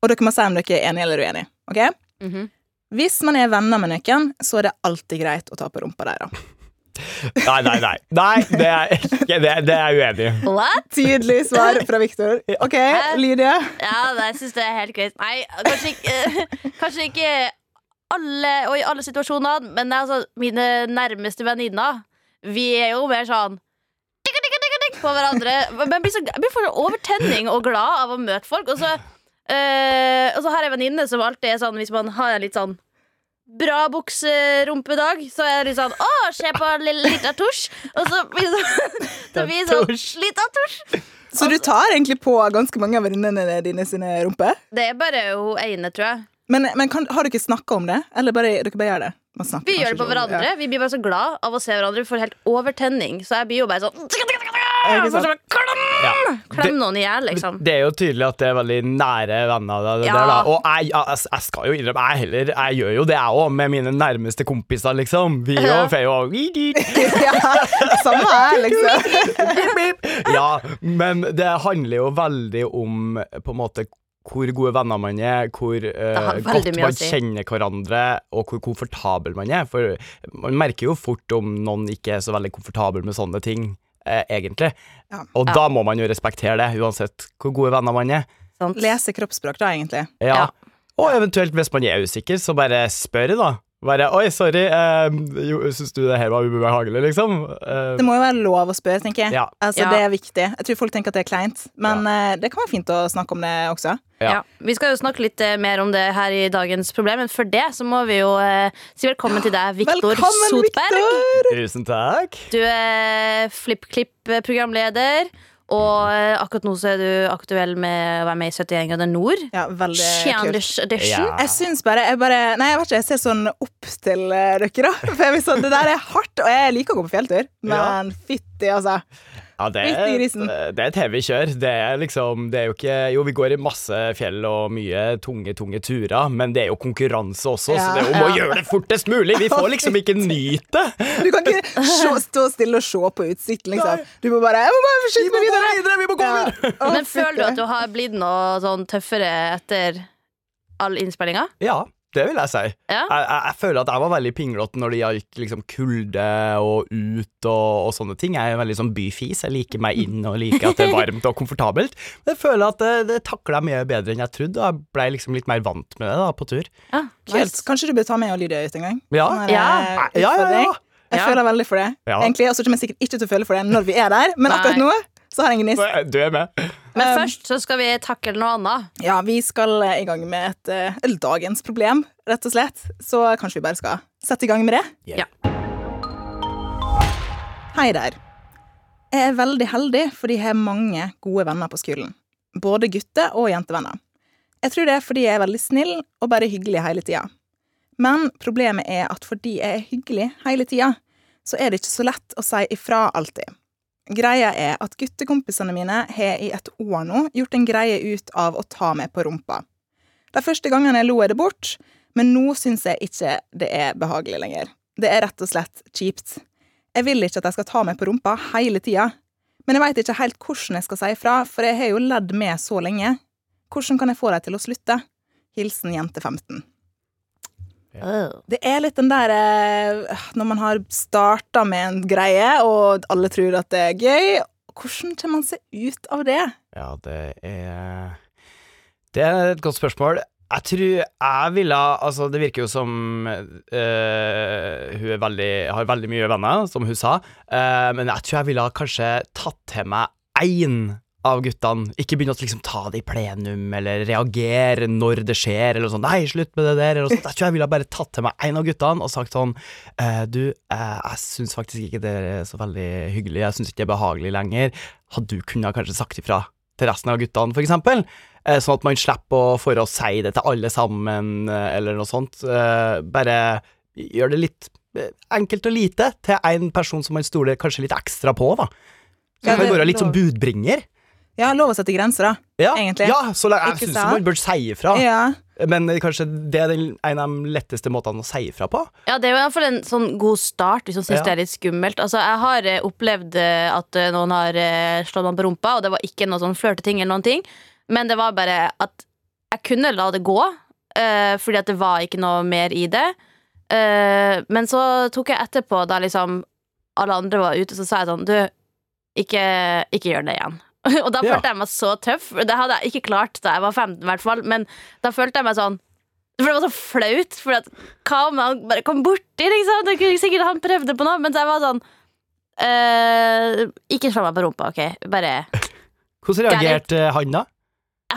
Og dere må si om dere er enige eller uenige. ok? -hmm. Hvis man er venner med noen, så er det alltid greit å ta på rumpa deres. Nei, nei, nei. Nei, det er ikke det, det er jeg uenig i. Tydelig svar fra Viktor. Ok, Lydia. Ja, jeg syns det er helt greit. Nei, kanskje ikke, kanskje ikke alle og i alle situasjoner, men altså, mine nærmeste venninner, vi er jo mer sånn tikk, tikk, tikk, tikk på hverandre. Men jeg blir, så, jeg blir for overtenning og glad av å møte folk. Og så, eh, og så har jeg en venninne som alltid er sånn hvis man har en litt sånn Bra bukserumpedag, så er det litt sånn Å, se på lita tusj! Og så blir det sånn, sånn Lita tusj! Så du tar egentlig på ganske mange av venninnene dine sine rumper? Det er bare hun ene, tror jeg. Men, men kan, har dere snakka om det? Eller bare, dere bare gjør det? Man snakker Vi gjør det på hverandre. Ja. Vi blir bare så glad av å se hverandre. Vi får helt overtenning. Så jeg blir jo bare sånn ikke sant? Får Klem, Ja. klem noen i hjel, liksom. Det er jo tydelig at det er veldig nære venner. Det, Ja. der. Og jeg, jeg, jeg skal jo innrømme, jeg heller Jeg gjør jo det, jeg òg, med mine nærmeste kompiser, liksom. Vi jo og jo ja, Samme her, liksom. Ja, men det handler jo veldig om på en måte hvor gode venner man er, hvor uh, godt man si. kjenner hverandre, og hvor komfortabel man er. For man merker jo fort om noen ikke er så veldig komfortabel med sånne ting, eh, egentlig. Ja. Og Ja. da må man jo respektere det, uansett hvor gode venner man er. Sånn. Lese kroppsspråk, da, egentlig. Ja. Ja. Og eventuelt, hvis man er usikker, så bare spør, da. Bare 'oi, sorry, eh, syns du det her var ubehagelig', liksom? Eh, Det må jo være lov å spørre, tenker jeg. Ja. Altså, Ja. Det er viktig. Jeg tror folk tenker at det er kleint, men eh, det kan være fint å snakke om det også. Ja. Ja. Vi skal jo snakke litt eh, mer om det her i dagens problem, men før det så må vi jo eh, si velkommen til deg, Viktor Velkommen, Sotberg. Viktor! Tusen takk. Du er FlippKlipp-programleder. Og eh, akkurat nå så er du aktuell med å være med i 71 grader nord. Ja, veldig kult. Kjendis edition. Ja. Jeg syns bare jeg, bare Nei, jeg vet ikke, jeg ser sånn opp til eh, dere, da. For jeg sånn, Det der er hardt, og jeg liker å gå på fjelltur, men fytti, altså. Ja, det er, det er et heavy kjør. Det er liksom Det er jo ikke Jo, vi går i masse fjell og mye tunge, tunge turer, men det er jo konkurranse også, Ja. så det er om å gjøre det fortest mulig! Vi får liksom ikke nyte! Du kan ikke se, stå stille og se på utsikten, liksom. Du må bare Jeg må bare forsyne meg videre! vi må gå Ja. Å, Men føler du at du har blitt noe sånn tøffere etter all innspillinga? Ja, det vil jeg si. Ja. Jeg, jeg, jeg føler at jeg var veldig pinglete når det gikk liksom kulde og ut og, og sånne ting. Jeg er veldig sånn byfis. Jeg liker meg inn og liker at det er varmt og komfortabelt. Men jeg føler at det, det takla jeg mye bedre enn jeg trodde, og jeg ble liksom litt mer vant med det da på tur. Ja, Kult. Kanskje du bør ta med og Lydia ut en gang? Ja. Sånn Ja. eh, Ja, ja, ja. Jeg Ja. føler veldig for det. Ja. Egentlig, Og så kommer jeg sikkert ikke til å føle for det når vi er der, men akkurat nå så har jeg en gnist. Du er med. Men Um, først så skal vi takle noe annet. Ja, vi skal i gang med et eh, dagens problem, rett og slett. Så kanskje vi bare skal sette i gang med det. Ja. Hei der. Jeg er veldig heldig fordi jeg har mange gode venner på skolen. Både gutte- og jentevenner. Jeg tror det er fordi jeg er veldig snill og bare hyggelig hele tida. Men problemet er at fordi jeg er hyggelig hele tida, så er det ikke så lett å si ifra alltid. Greia er at guttekompisene mine har i et år nå gjort en greie ut av å ta meg på rumpa. De første gangene jeg lo jeg det bort, men nå syns jeg ikke det er behagelig lenger. Det er rett og slett kjipt. Jeg vil ikke at de skal ta meg på rumpa hele tida, men jeg veit ikke helt hvordan jeg skal si ifra, for jeg har jo ledd med så lenge. Hvordan kan jeg få dem til å slutte? Hilsen jente 15. Det er litt den der eh, Når man har starta med en greie, og alle tror at det er gøy, hvordan kommer man seg ut av det? Ja, det er Det er et godt spørsmål. Jeg tror jeg ville Altså, det virker jo som eh, hun er veldig, har veldig mye venner, som hun sa, uh, men jeg tror jeg ville kanskje tatt til meg én av guttene. Ikke begynne å liksom ta det i plenum, eller reagere når det skjer, eller sånn 'nei, slutt med det der'. Jeg tror jeg ville bare tatt til meg en av guttene og sagt sånn eh, 'du, eh, jeg syns faktisk ikke det er så veldig hyggelig, jeg syns ikke det er behagelig lenger'. Hadde du kunnet kanskje sagt ifra til resten av guttene, for eksempel. Eh, sånn at man slipper å for å si det til alle sammen, eller noe sånt. Eh, bare gjør det litt enkelt og lite til en person som man stoler kanskje litt ekstra på, da. Så Ja, kan det- være litt som budbringer. Ja, lov å sette grenser, da. Ja, Egentlig. ja så jeg syns man bør si ifra. Ja. Men kanskje det er den, en av de letteste måtene å si ifra på. Ja, det er jo i hvert fall en sånn god start hvis man syns Ja. det er litt skummelt. Altså, jeg har eh, opplevd eh, at eh, noen har slått meg på rumpa, og det var ikke noe sånn flørteting eller noen ting, men det var bare at jeg kunne la det gå, uh, fordi at det var ikke noe mer i det. Uh, men så tok jeg etterpå, da liksom alle andre var ute, så sa jeg sånn Du, ikke, ikke gjør det igjen. og da Ja. følte jeg meg så tøff. Det hadde jeg ikke klart da jeg var 15, i hvert fall, men da følte jeg meg sånn for det var så flaut. For at, hva om han bare kom borti? Liksom? Det kunne sikkert han prøvde på noe. Men jeg var sånn eh, Ikke slå meg på rumpa, OK? Bare Hvordan reagerte han da?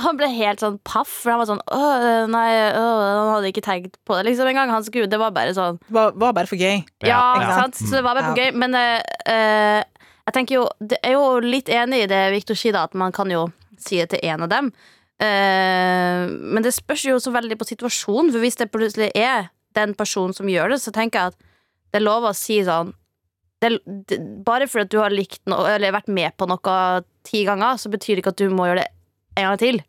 Han ble helt sånn paff, for han var sånn Åh, nei, åh, han hadde ikke tenkt på det liksom engang. Han skulle, det var bare sånn Det var, var bare for gøy. Ja, ja ikke sant? Ja. Så det var bare for Ja. gøy. Men eh, jeg tenker jo Det er jo litt enig i det Victor sier, da, at man kan jo si det til en av dem. Eh, men det spørs jo så veldig på situasjonen, for hvis det plutselig er den personen som gjør det, så tenker jeg at det er lov å si sånn det, det, Bare fordi at du har likt noe, eller vært med på noe ti ganger, så betyr det ikke at du må gjøre det en gang til.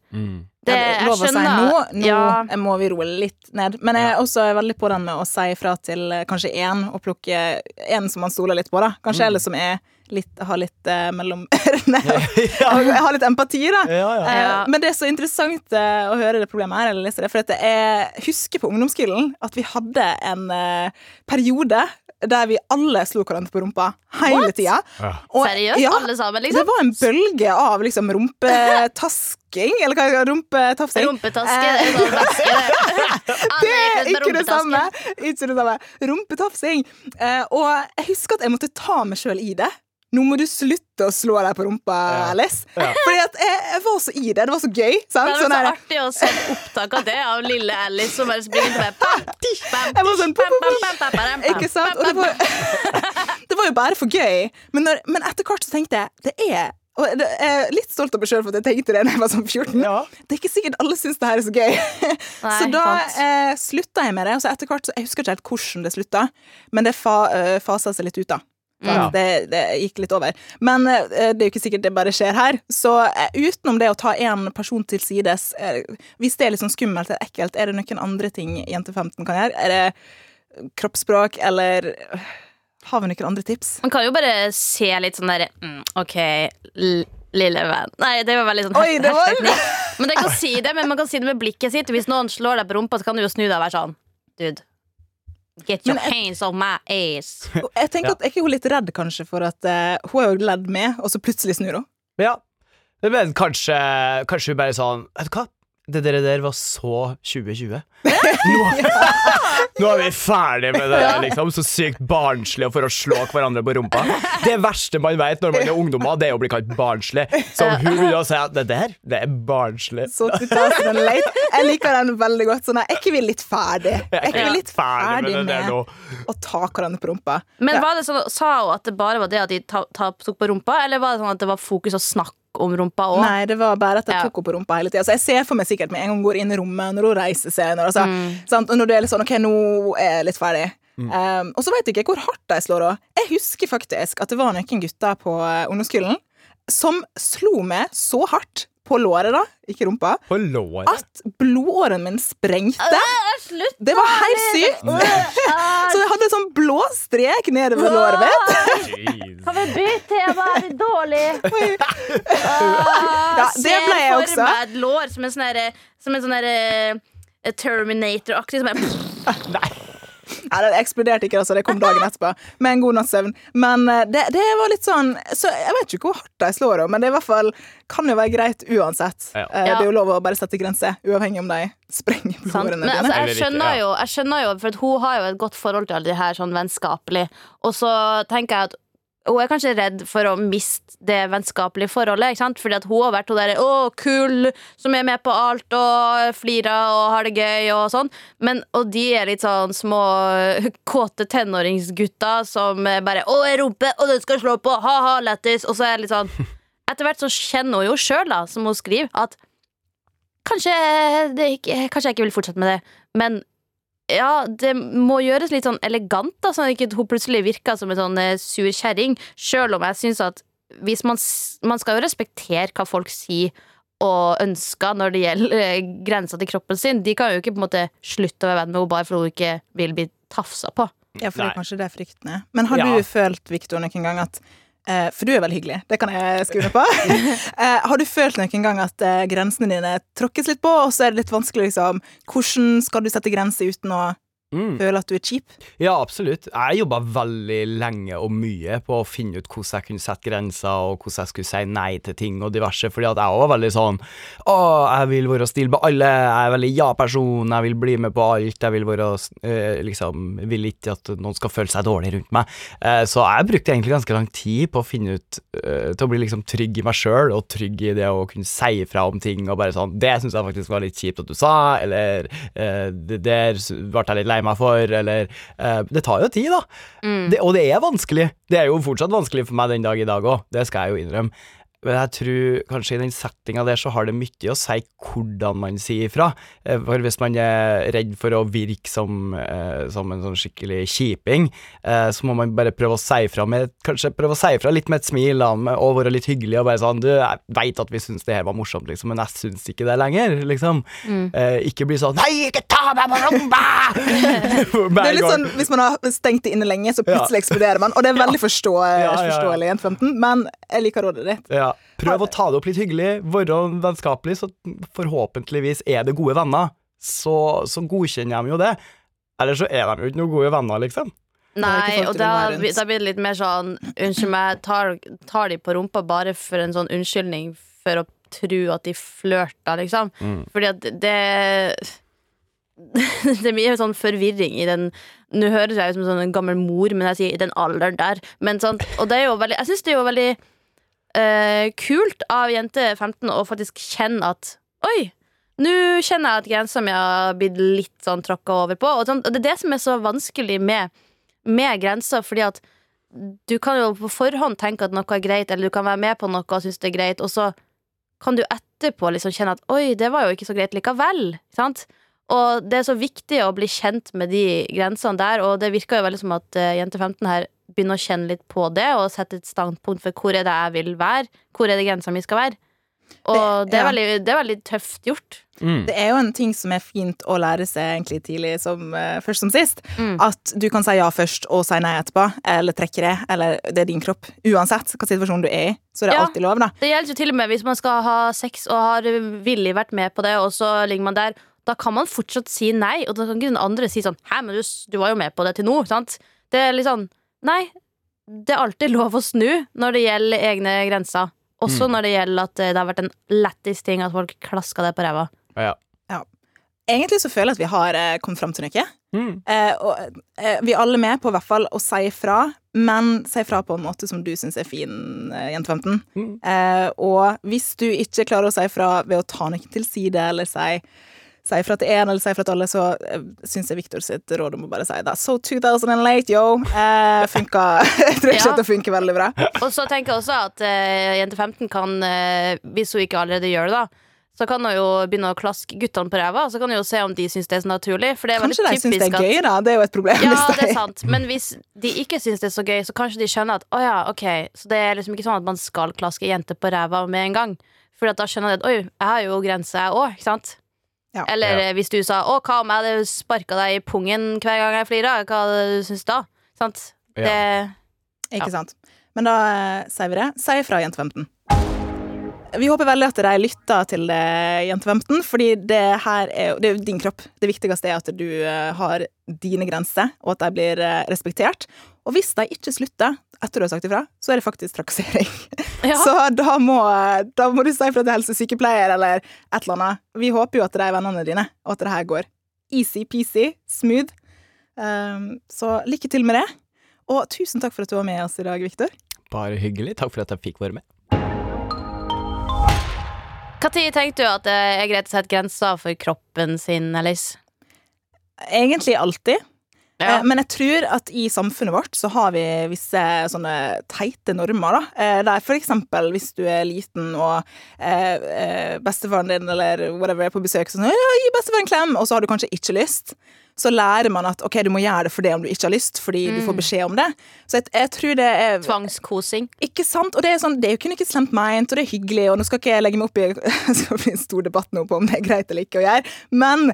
Det, det er lov å si nå. Nå ja, må vi roe litt ned. Men jeg er også veldig på den med å si ifra til eh, kanskje én, og plukke en som man stoler litt på, da. Kanskje eller som er litt, har litt eh, mellom ørene. og har litt empati, da. Ja, ja. Eh, Men det er så interessant eh, å høre det problemet her. Eller lese det, for at jeg husker på ungdomsskolen at vi hadde en eh, periode der vi alle slo hverandre på rumpa hele tida. Ja. Seriøst, ja, alle sammen, Det liksom. var en bølge av liksom rumpetasking, eller hva det? Rumpetafsing. Rumpetaske. Det er det. Det er ikke det samme! Ikke det samme. Rumpetafsing. Eh, og jeg husker at jeg måtte ta meg sjøl i det. Nå må du slutte å slå deg på rumpa, Ja. Alice. Ja. Fordi at jeg, jeg var så i det. Det var så gøy. Sant? Det var Sånn så artig å se opptak av det av lille Alice som bare springer med sånn, pam, pam, pam, pam, pam, pam, Ikke sant? Og det var, det var jo bare for gøy. Men, når, men etter hvert så tenkte jeg det er og jeg er litt stolt av meg sjøl for at jeg tenkte det da jeg var sånn 14. Ja. Det er ikke sikkert alle syns det her er så gøy. så da eh, slutta jeg med det. Og så etter hvert, så Jeg husker ikke helt hvordan det slutta, men det fa, eh, fasa seg litt ut, da. Ja. Det, det gikk litt over. Men eh, det er jo ikke sikkert det bare skjer her. Så eh, utenom det å ta én person til sides, eh, hvis det er litt sånn skummelt eller ekkelt, er det noen andre ting jente 15 kan gjøre? Er det kroppsspråk, eller øh, har vi noen andre tips? Man kan jo bare se litt sånn derre mm, OK, lille venn Nei, det var veldig sånn Oi, det var- Men det kan si det, men man kan si det med blikket sitt. Hvis noen slår deg på rumpa, så kan du jo snu deg og være sånn Dude, get your jeg- hands on my ass. Jeg tenker Ja. at Er ikke hun litt redd kanskje for at uh, hun er jo ledd med, og så plutselig snur hun? Ja. Men kanskje, kanskje hun bare sånn Vet du hva? Det dere der var så 2020. Nå, nå er vi ferdige med det der, liksom. Så sykt barnslig for å slå hverandre på rumpa. Det verste man vet når man er ungdommer, det er å bli kalt barnslig. Så hun vil jo si at det der, det er barnslig. Så Jeg liker den veldig godt. Sånn, er ikke vi litt ferdig? Er ikke vi litt ferdig med å ta hverandre på rumpa? Men var det sånn, sa hun at det bare var det at de tok på rumpa, eller var det sånn at det var fokus å snakke om rumpa òg? Nei, det var bare at jeg tok henne på rumpa hele tida. Så jeg ser for meg sikkert med en gang hun går inn i rommet, når hun reiser seg, når, altså, Mm. sant? og når det er litt sånn OK, nå er jeg litt ferdig. Um, og så vet jeg ikke hvor hardt de slår òg. Jeg husker faktisk at det var noen gutter på eh, ungdomsskolen som slo meg så hardt på låret, da, ikke rumpa, På låret. at blodåren min sprengte. Slutt! Det var helt sykt! Så jeg hadde en sånn blå strek nedover låret mitt. Jeez. Kan vi bytte? Jeg Er vi dårlig. Ja, det ble jeg også. Ser for meg et lår som en sånn Som en sånn derre Terminator-aktig. Som er Ja, det eksploderte ikke, altså. Det kom dagen etterpå med en god natts søvn. Men eh, det, det var litt sånn Så jeg vet ikke hvor hardt de slår, men det er i hvert fall kan jo være greit uansett. Ja. Eh, Det er jo lov å bare sette grenser, uavhengig om de sprenger blodårene dine. altså, jeg skjønner jo, jeg skjønner jo For at hun har jo et godt forhold til alle de her sånn vennskapelig. Og så tenker jeg at hun er kanskje redd for å miste det vennskapelige forholdet. Ikke sant? Fordi at hun har vært hun derre Å, kul, som er med på alt og flirer og har det gøy og sånn. Men, og de er litt sånn små kåte tenåringsgutter som bare Å, jeg rumpe, og den skal slå på, ha-ha, lættis. Og så er det litt sånn etter hvert så kjenner hun jo sjøl, da, som hun skriver, at kanskje, det ikke, kanskje jeg ikke vil fortsette med det, men ja, det må gjøres litt sånn elegant, da, sånn at ikke hun plutselig virker som en sånn eh, sur kjerring. Sjøl om jeg syns at hvis man, man skal jo respektere hva folk sier og ønsker når det gjelder eh, grensa til kroppen sin. De kan jo ikke på en måte slutte å være venn med henne bare fordi hun ikke vil bli tafsa på. Ja, for det er kanskje det er er. Men har Ja. du følt, Victor, noen gang at For du er veldig hyggelig, det kan jeg skrive på. eh, har du følt noen gang at eh, grensene dine tråkkes litt på, og så er det litt vanskelig, liksom Hvordan skal du sette grenser uten å Mm. føle at du er kjip? Ja, absolutt. Jeg jobba veldig lenge og mye på å finne ut hvordan jeg kunne sette grenser, og hvordan jeg skulle si nei til ting og diverse, fordi at jeg var veldig sånn Å, jeg vil være stille med alle, jeg er veldig ja-person, jeg vil bli med på alt, jeg vil være øh, liksom Vil ikke at noen skal føle seg dårlig rundt meg. Eh, så jeg brukte egentlig ganske lang tid på å finne ut øh, Til å bli liksom trygg i meg sjøl, og trygg i det å kunne si ifra om ting, og bare sånn Det syns jeg faktisk var litt kjipt at du sa, eller øh, det der ble jeg litt lei meg for, eller eh, Det tar jo tid, da. Det, og det er vanskelig. Det er jo fortsatt vanskelig for meg den dag i dag òg, det skal jeg jo innrømme. Men jeg tror kanskje i den settinga der så har det mye å si hvordan man sier ifra. Eh, For hvis man er redd for å virke som, eh, som en sånn skikkelig kjiping, eh, så må man bare prøve å si ifra med Kanskje prøve å si ifra litt med et smil og være litt hyggelig og bare sånn Du, jeg veit at vi syns det her var morsomt, liksom, men jeg syns ikke det lenger, liksom. Mm. ikke bli sånn Nei, ikke ta meg på rumpa! Det er litt sånn, Hvis man har stengt det inne lenge, så plutselig eksploderer man. Og det er veldig forståelig, Ja, ja, ja. forståelig, jente 15, men jeg liker rådet ditt. Ja. Prøv å ta det opp litt hyggelig, være vennskapelig, så forhåpentligvis er det gode venner. Så, så godkjenner de jo det. Eller så er de jo ikke noen gode venner, liksom. Nei, og da, da blir det litt mer sånn Unnskyld meg, tar, tar de på rumpa bare for en sånn unnskyldning for å tro at de flørter, liksom? Fordi at det Det er mye sånn forvirring i den Nå høres jeg ut som sånn en gammel mor, men jeg sier i den alderen der. Men sånn, og det er jo veldig Jeg syns det er jo veldig eh, kult av jente 15 å faktisk kjenne at Oi, nå kjenner jeg at grensa mi har blitt litt sånn tråkka over på. Og, sånn, og det er det som er så vanskelig med, med grenser, fordi at du kan jo på forhånd tenke at noe er greit, eller du kan være med på noe og synes det er greit, og så kan du etterpå liksom kjenne at oi, det var jo ikke så greit likevel. Sant? Og det er så viktig å bli kjent med de grensene der, og det virker jo veldig som at uh, jente 15 her begynner å kjenne litt på det, og sette et standpunkt for hvor er det jeg vil være, hvor er det grensa mi skal være. Og Det- det, er ja. veldig, det er veldig tøft gjort. Mm. Det er jo en ting som er fint å lære seg egentlig tidlig, som eh, først som sist. Mm. At du kan si ja først og si nei etterpå, eller trekke det, eller det er din kropp. Uansett hva situasjon du er i, så er det Ja. alltid lov, da. Det gjelder jo til og med hvis man skal ha sex og har villig vært med på det, og så ligger man der. Da kan man fortsatt si nei, og da kan ikke den andre si sånn Hæ, men du, du var jo med på det til nå, sant? Det er litt sånn Nei, det er alltid lov å snu når det gjelder egne grenser. Også når det gjelder at eh, det har vært en lættis ting at folk klaska det på ræva. Ja. Egentlig så føler jeg at vi har eh, kommet fram til noe. Mm. Eh, og eh, vi er alle med på hvert fall å si fra, men si fra på en måte som du syns er fin, eh, jente 15. Mm. Eh, og hvis du ikke klarer å si fra ved å ta noen til side, eller si Si fra til én eller si fra til alle, så uh, syns jeg Victor sitt råd om å bare si det. So 2008, yo! Eh, funka Jeg tror ikke Ja. det funker veldig bra. Og så tenker jeg også at eh, jente 15 kan, hvis hun ikke allerede gjør det, da, så kan hun jo begynne å klaske guttene på ræva, så kan hun jo se om de syns det er så naturlig. For det er Kanskje de syns det er gøy, da. Det er jo et problem. Ja, det er sant. Men hvis de ikke syns det er så gøy, så kanskje de skjønner at å ja, ok, så det er liksom ikke sånn at man skal klaske jenter på ræva med en gang. For da skjønner de at oi, jeg har jo grenser, jeg òg, ikke sant? Ja. Eller Ja. hvis du sa å, hva om jeg hadde sparka deg i pungen hver gang jeg flirer, hva hadde du syntes da? Sant? Ja. Det Ikke sant. Men da eh, sier vi det. Si ifra, jente 15. Vi håper veldig at de lytter til det, jente 15, fordi det her er det er jo din kropp. Det viktigste er at du eh, har dine grenser, og at de blir eh, respektert. Og hvis de ikke slutter etter du har sagt ifra, så er det faktisk trakassering. Ja. Så da må, da må du si ifra til helsesykepleier eller et eller annet. Vi håper jo at det er vennene dine, og at det her går easy-peasy, smooth. Um, så lykke til med det. Og tusen takk for at du var med oss i dag, Viktor. Bare hyggelig. Takk for at jeg fikk være med. Når tenkte du at det er greit å sette grenser for kroppen sin, Alice? Egentlig alltid. Ja. Eh, Men jeg tror at i samfunnet vårt så har vi visse sånne teite normer, da. Eh, Der for eksempel hvis du er liten og eh, bestefaren din eller whatever er på besøk, sånn ja, 'Gi bestefaren en klem', og så har du kanskje ikke lyst. Så lærer man at ok, du må gjøre det for det om du ikke har lyst, fordi du får beskjed om det. Så jeg, jeg tror det er Tvangskosing. ikke sant? Og det er, sånn, det er jo kun ikke slemt meint, og det er hyggelig, og nå skal ikke jeg legge meg opp i Det skal bli en stor debatt nå på om det er greit eller ikke å gjøre, men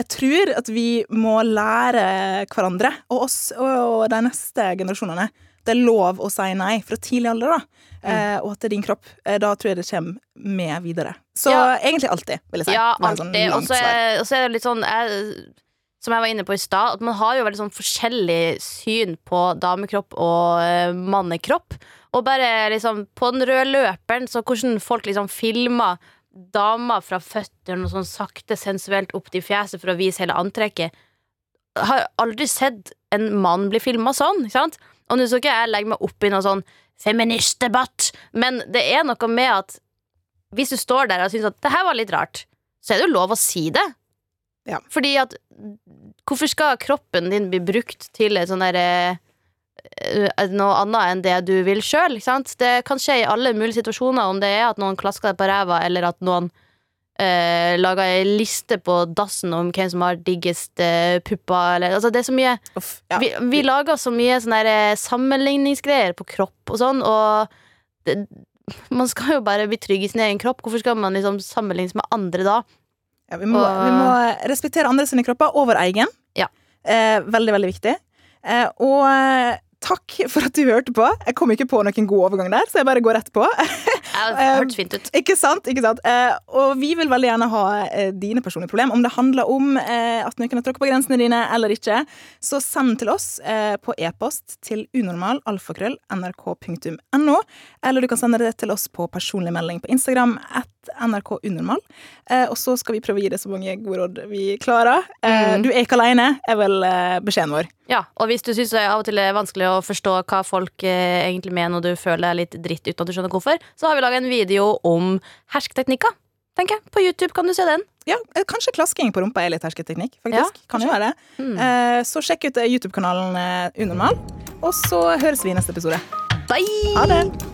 jeg tror at vi må lære hverandre, og oss og de neste generasjonene, det er lov å si nei fra tidlig alder, da. Eh, og at det er din kropp. Eh, da tror jeg det kommer med videre. Så Ja. egentlig alltid, vil jeg si. Ja, alltid. sånn alltid. Og langt så svar. er, og så er det litt sånn jeg, Som jeg var inne på i stad, at man har jo veldig sånn forskjellig syn på damekropp og eh, mannekropp. Og bare liksom på den røde løperen, så hvordan folk liksom filmer damer fra føttene og sånn sakte sensuelt opp til fjeset for å vise hele antrekket. Jeg har aldri sett en mann bli filma sånn, ikke sant? Og nå skal ikke jeg legge meg opp i noe sånn feministdebatt, men det er noe med at hvis du står der og syns at det her var litt rart, så er det jo lov å si det. Ja. Fordi at Hvorfor skal kroppen din bli brukt til et sånn derre eh, noe annet enn det du vil sjøl? Det kan skje i alle mulige situasjoner, om det er at noen klasker deg på ræva, eller at noen eh, lager ei liste på dassen om hvem som har diggest eh, pupper, eller Altså, det er så mye Uff, ja. vi, vi lager så mye sånne eh, sammenligningsgreier på kropp og sånn, og det, man skal jo bare bli trygg i sin egen kropp. Hvorfor skal man liksom sammenlignes med andre da? Ja, vi, må, Og- vi må respektere andre sine kropper over egen. Ja. Eh, veldig, veldig viktig. Eh, og eh, takk for at du hørte på. Jeg kom ikke på noen god overgang der, så jeg bare går rett på. Det Um, hørtes fint ut. ikke sant? ikke sant? Eh, og vi vil veldig gjerne ha eh, dine personlige problem. Om det handler om eh, at noen har tråkket på grensene dine eller ikke, så send til oss eh, på e-post til unormalalfakrøll.nrk.no, Eller du kan sende det til oss på personlig melding på Instagram at nrkunormal. Eh, og så skal vi prøve å gi deg så mange gode råd vi klarer. Eh, Mm. Du er ikke alene, er vel eh, beskjeden vår. Ja, og hvis du syns det av og til er vanskelig å forstå hva folk eh, egentlig mener, og du føler deg litt dritt uten at du skjønner hvorfor, så har vi laga en video om hersketeknikker. Tenker jeg. På YouTube kan du se den. Ja, eh, Kanskje klasking på rumpa er litt hersketeknikk. faktisk. Ja, kan jo være det. Mm. Eh, så sjekk ut YouTube-kanalen Unormal, og så høres vi i neste episode. Bye! Ha det!